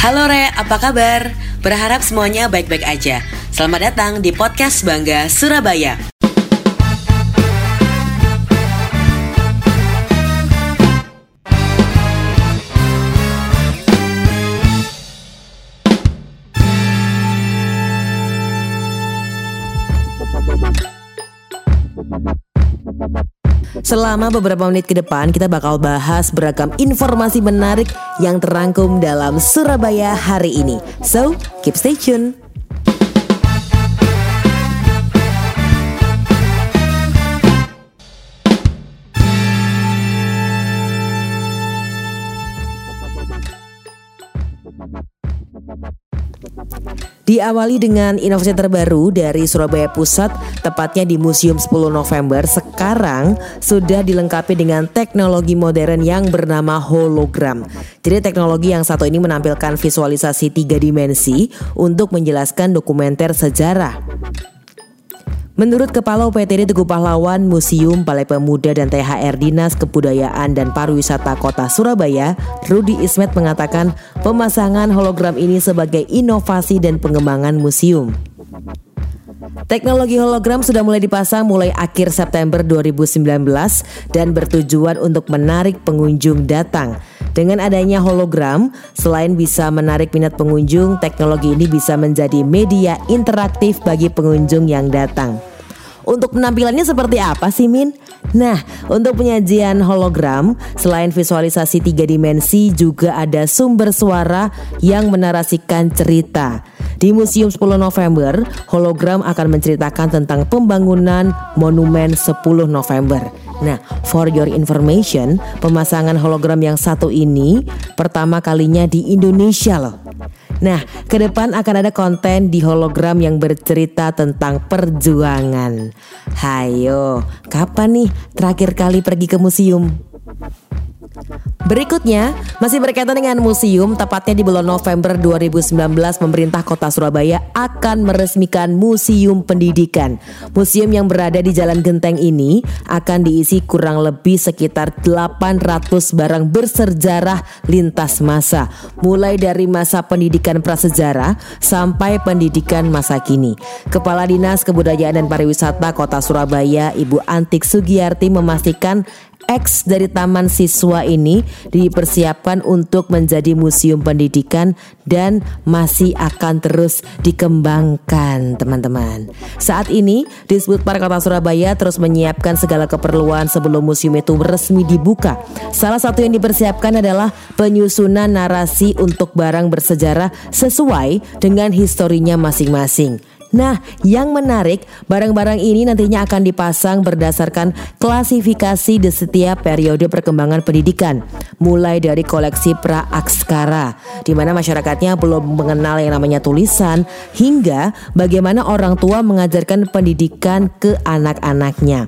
Halo Re, apa kabar? Berharap semuanya baik-baik aja. Selamat datang di podcast Bangga Surabaya. Selama beberapa menit ke depan kita bakal bahas beragam informasi menarik yang terangkum dalam Surabaya hari ini. So, keep stay tune. Diawali dengan inovasi terbaru dari Surabaya Pusat, tepatnya di Museum 10 November, sekarang sudah dilengkapi dengan teknologi modern yang bernama hologram. Jadi teknologi yang satu ini menampilkan visualisasi tiga dimensi untuk menjelaskan dokumenter sejarah. Menurut Kepala UPTD Teguh Pahlawan, Museum Balai Pemuda dan THR Dinas Kebudayaan dan Pariwisata Kota Surabaya, Rudi Ismet mengatakan pemasangan hologram ini sebagai inovasi dan pengembangan museum. Teknologi hologram sudah mulai dipasang mulai akhir September 2019 dan bertujuan untuk menarik pengunjung datang. Dengan adanya hologram, selain bisa menarik minat pengunjung, teknologi ini bisa menjadi media interaktif bagi pengunjung yang datang. Untuk penampilannya seperti apa sih Min? Nah, untuk penyajian hologram, selain visualisasi tiga dimensi juga ada sumber suara yang menarasikan cerita. Di Museum 10 November, hologram akan menceritakan tentang pembangunan Monumen 10 November. Nah, for your information, pemasangan hologram yang satu ini pertama kalinya di Indonesia loh. Nah, ke depan akan ada konten di hologram yang bercerita tentang perjuangan. Hayo, kapan nih terakhir kali pergi ke museum? Berikutnya, masih berkaitan dengan museum, tepatnya di bulan November 2019, pemerintah kota Surabaya akan meresmikan Museum Pendidikan. Museum yang berada di Jalan Genteng ini akan diisi kurang lebih sekitar 800 barang bersejarah lintas masa, mulai dari masa pendidikan prasejarah sampai pendidikan masa kini. Kepala Dinas Kebudayaan dan Pariwisata Kota Surabaya, Ibu Antik Sugiyarti memastikan X dari Taman Siswa ini dipersiapkan untuk menjadi museum pendidikan dan masih akan terus dikembangkan teman-teman. Saat ini disebut para Kota Surabaya terus menyiapkan segala keperluan sebelum museum itu resmi dibuka. Salah satu yang dipersiapkan adalah penyusunan narasi untuk barang bersejarah sesuai dengan historinya masing-masing. Nah, yang menarik, barang-barang ini nantinya akan dipasang berdasarkan klasifikasi di setiap periode perkembangan pendidikan, mulai dari koleksi pra-akskara, di mana masyarakatnya belum mengenal yang namanya tulisan, hingga bagaimana orang tua mengajarkan pendidikan ke anak-anaknya.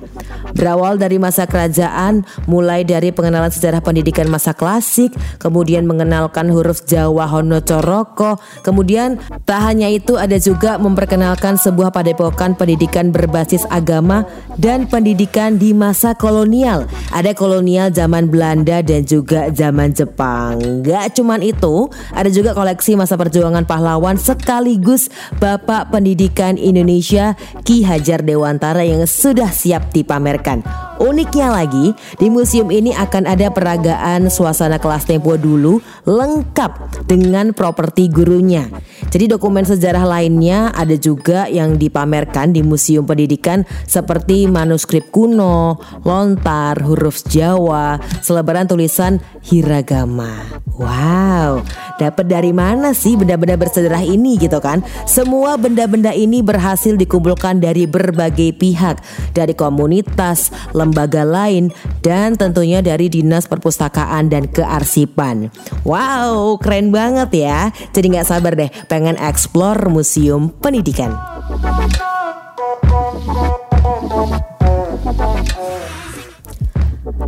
Berawal dari masa kerajaan, mulai dari pengenalan sejarah pendidikan masa klasik, kemudian mengenalkan huruf Jawa Hono Coroko, kemudian tak hanya itu ada juga memperkenalkan memperkenalkan sebuah padepokan pendidikan berbasis agama dan pendidikan di masa kolonial. Ada kolonial zaman Belanda dan juga zaman Jepang. Gak cuman itu, ada juga koleksi masa perjuangan pahlawan sekaligus Bapak Pendidikan Indonesia Ki Hajar Dewantara yang sudah siap dipamerkan. Uniknya lagi, di museum ini akan ada peragaan suasana kelas tempo dulu lengkap dengan properti gurunya. Jadi dokumen sejarah lainnya ada juga yang dipamerkan di Museum Pendidikan seperti manuskrip kuno, lontar, huruf Jawa, selebaran tulisan hiragama. Wow, dapat dari mana sih benda-benda bersejarah ini gitu kan? Semua benda-benda ini berhasil dikumpulkan dari berbagai pihak, dari komunitas, lembaga lain, dan tentunya dari Dinas Perpustakaan dan Kearsipan. Wow, keren banget ya. Jadi nggak sabar deh pengen explore museum pendidikan.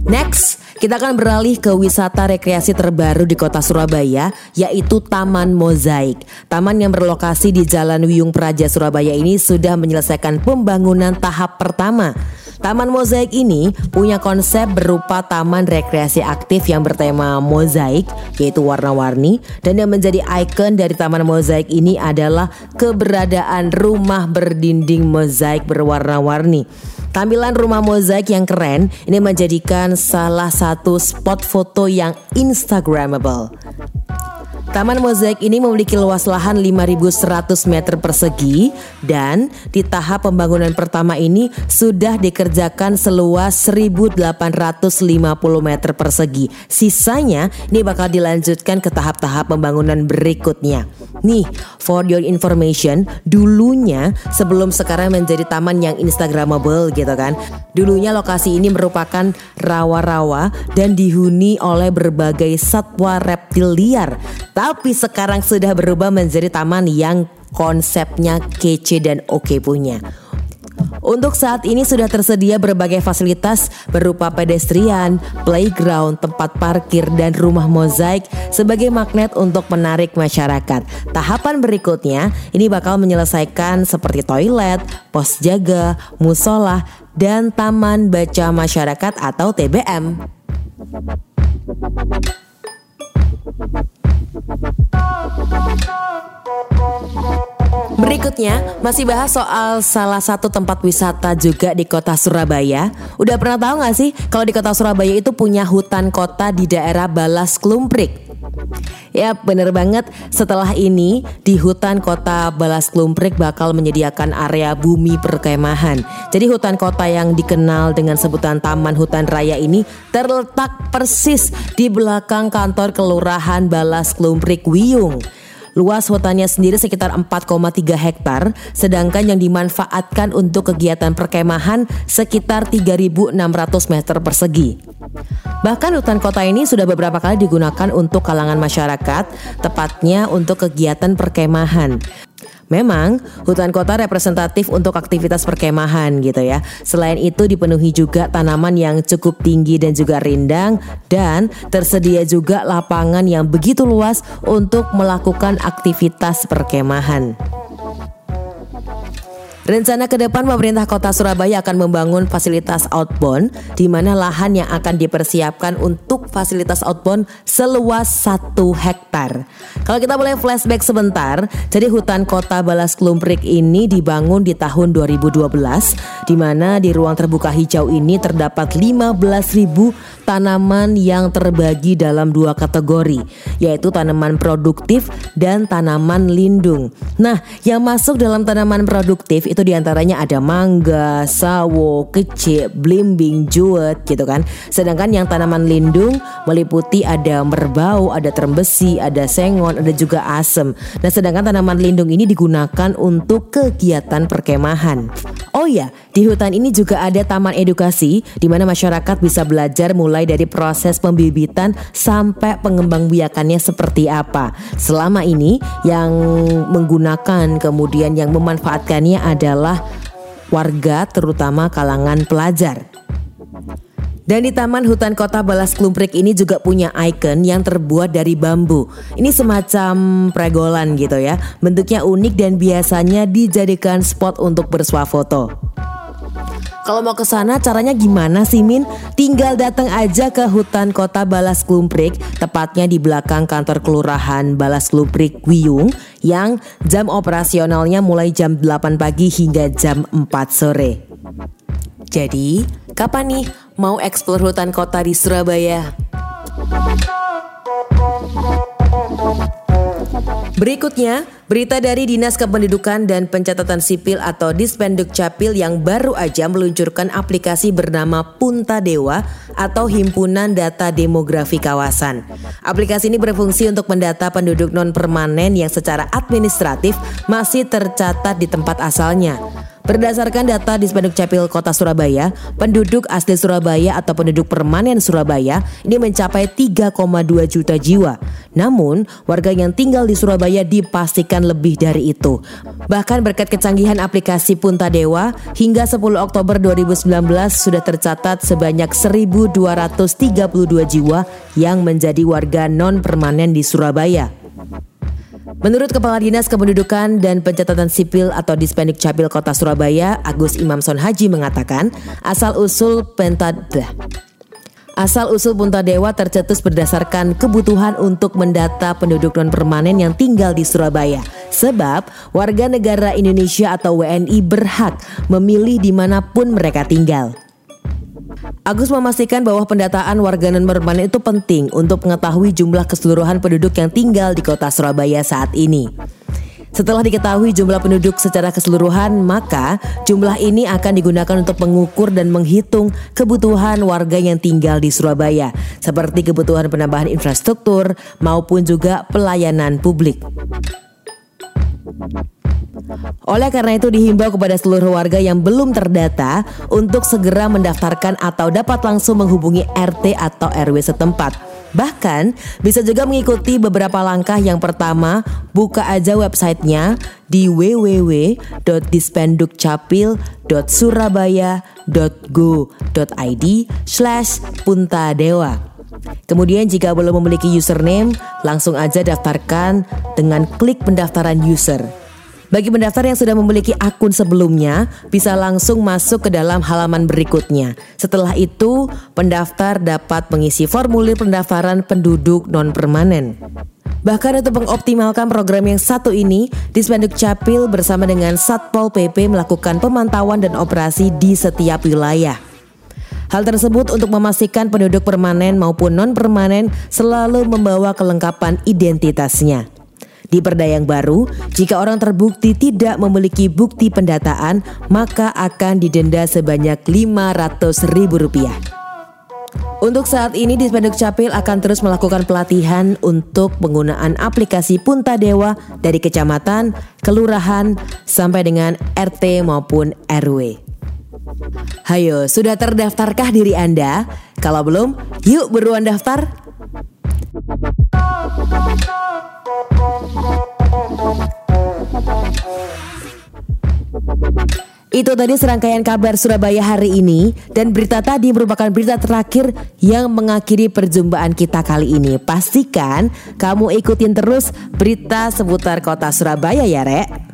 Next, Kita akan beralih ke wisata rekreasi terbaru di kota Surabaya yaitu Taman Mozaik. Taman yang berlokasi di Jalan Wiyung Praja Surabaya ini sudah menyelesaikan pembangunan tahap pertama. Taman Mozaik ini punya konsep berupa taman rekreasi aktif yang bertema mozaik yaitu warna-warni dan yang menjadi ikon dari Taman Mozaik ini adalah keberadaan rumah berdinding mozaik berwarna-warni. Tampilan rumah mozaik yang keren ini menjadikan salah satu spot foto yang instagramable. Taman Mozaik ini memiliki luas lahan 5.100 meter persegi dan di tahap pembangunan pertama ini sudah dikerjakan seluas 1.850 meter persegi. Sisanya ini bakal dilanjutkan ke tahap-tahap pembangunan berikutnya. Nih, for your information, dulunya sebelum sekarang menjadi taman yang instagramable gitu kan. Dulunya lokasi ini merupakan rawa-rawa dan dihuni oleh berbagai satwa reptil liar. Sekarang sudah berubah menjadi taman yang konsepnya kece dan oke punya. Untuk saat ini sudah tersedia berbagai fasilitas berupa pedestrian, playground, tempat parkir, dan rumah mozaik sebagai magnet untuk menarik masyarakat. Tahapan berikutnya ini bakal menyelesaikan seperti toilet, pos jaga, musola, dan taman baca masyarakat atau TBM. Berikutnya masih bahas soal salah satu tempat wisata juga di kota Surabaya. Udah pernah tahu gak sih kalau di kota Surabaya itu punya hutan kota di daerah Balas Klumprik? Ya bener banget setelah ini di hutan kota Balas Klumprik bakal menyediakan area bumi perkemahan Jadi hutan kota yang dikenal dengan sebutan Taman Hutan Raya ini terletak persis di belakang kantor kelurahan Balas Klumprik Wiyung Luas hutannya sendiri sekitar 4,3 hektar, sedangkan yang dimanfaatkan untuk kegiatan perkemahan sekitar 3.600 meter persegi. Bahkan hutan kota ini sudah beberapa kali digunakan untuk kalangan masyarakat, tepatnya untuk kegiatan perkemahan. Memang hutan kota representatif untuk aktivitas perkemahan gitu ya. Selain itu dipenuhi juga tanaman yang cukup tinggi dan juga rindang dan tersedia juga lapangan yang begitu luas untuk melakukan aktivitas perkemahan. Rencana ke depan pemerintah kota Surabaya akan membangun fasilitas outbound di mana lahan yang akan dipersiapkan untuk fasilitas outbound seluas 1 hektar. Kalau kita boleh flashback sebentar, jadi hutan kota Balas Klumprik ini dibangun di tahun 2012 di mana di ruang terbuka hijau ini terdapat 15.000 tanaman yang terbagi dalam dua kategori, yaitu tanaman produktif dan tanaman lindung. Nah, yang masuk dalam tanaman produktif itu di antaranya ada mangga, sawo, kecil, blimbing, juwet gitu kan. Sedangkan yang tanaman lindung meliputi ada merbau, ada terembesi, ada sengon, ada juga asem. Nah, sedangkan tanaman lindung ini digunakan untuk kegiatan perkemahan. Oh ya, di hutan ini juga ada taman edukasi di mana masyarakat bisa belajar mulai dari proses pembibitan sampai pengembangbiakannya seperti apa. Selama ini yang menggunakan kemudian yang memanfaatkannya adalah warga terutama kalangan pelajar. Dan di Taman Hutan Kota Balas Klumprik ini juga punya ikon yang terbuat dari bambu. Ini semacam pregolan gitu ya. Bentuknya unik dan biasanya dijadikan spot untuk bersuah foto. Kalau mau ke sana caranya gimana sih Min? Tinggal datang aja ke hutan kota Balas Klumprik, tepatnya di belakang kantor kelurahan Balas Klumprik Wiyung yang jam operasionalnya mulai jam 8 pagi hingga jam 4 sore. Jadi, kapan nih mau eksplor hutan kota di Surabaya? Berikutnya, berita dari Dinas Kependudukan dan Pencatatan Sipil atau Dispenduk Capil yang baru aja meluncurkan aplikasi bernama Punta Dewa atau Himpunan Data Demografi Kawasan. Aplikasi ini berfungsi untuk mendata penduduk non permanen yang secara administratif masih tercatat di tempat asalnya. Berdasarkan data di Capil Kota Surabaya, penduduk asli Surabaya atau penduduk permanen Surabaya ini mencapai 3,2 juta jiwa. Namun, warga yang tinggal di Surabaya dipastikan lebih dari itu. Bahkan berkat kecanggihan aplikasi Punta Dewa, hingga 10 Oktober 2019 sudah tercatat sebanyak 1.232 jiwa yang menjadi warga non permanen di Surabaya. Menurut Kepala Dinas Kependudukan dan Pencatatan Sipil atau Dispendik Capil Kota Surabaya, Agus Imamson Haji mengatakan, asal-usul Pentadlah Asal-usul Punta Dewa tercetus berdasarkan kebutuhan untuk mendata penduduk non permanen yang tinggal di Surabaya. Sebab warga negara Indonesia atau WNI berhak memilih di mana pun mereka tinggal. Agus memastikan bahwa pendataan warga non-permanen itu penting untuk mengetahui jumlah keseluruhan penduduk yang tinggal di kota Surabaya saat ini. Setelah diketahui jumlah penduduk secara keseluruhan, maka jumlah ini akan digunakan untuk mengukur dan menghitung kebutuhan warga yang tinggal di Surabaya, seperti kebutuhan penambahan infrastruktur maupun juga pelayanan publik. Oleh karena itu dihimbau kepada seluruh warga yang belum terdata untuk segera mendaftarkan atau dapat langsung menghubungi RT atau RW setempat. Bahkan bisa juga mengikuti beberapa langkah yang pertama buka aja websitenya di www.dispendukcapil.surabaya.go.id slash puntadewa. Kemudian jika belum memiliki username, langsung aja daftarkan dengan klik pendaftaran user. Bagi pendaftar yang sudah memiliki akun sebelumnya, bisa langsung masuk ke dalam halaman berikutnya. Setelah itu, pendaftar dapat mengisi formulir pendaftaran penduduk non-permanen. Bahkan untuk mengoptimalkan program yang satu ini, Dispenduk Capil bersama dengan Satpol PP melakukan pemantauan dan operasi di setiap wilayah. Hal tersebut untuk memastikan penduduk permanen maupun non-permanen selalu membawa kelengkapan identitasnya. Di perda yang baru, jika orang terbukti tidak memiliki bukti pendataan, maka akan didenda sebanyak 500 ribu rupiah. Untuk saat ini Dispenduk Capil akan terus melakukan pelatihan untuk penggunaan aplikasi Punta Dewa dari kecamatan, kelurahan, sampai dengan RT maupun RW. Hayo, sudah terdaftarkah diri Anda? Kalau belum, yuk beruan daftar. Itu tadi serangkaian kabar Surabaya hari ini dan berita tadi merupakan berita terakhir yang mengakhiri perjumpaan kita kali ini. Pastikan kamu ikutin terus berita seputar kota Surabaya ya, Rek.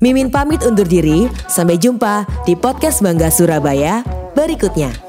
Mimin pamit undur diri, sampai jumpa di podcast Bangga Surabaya berikutnya.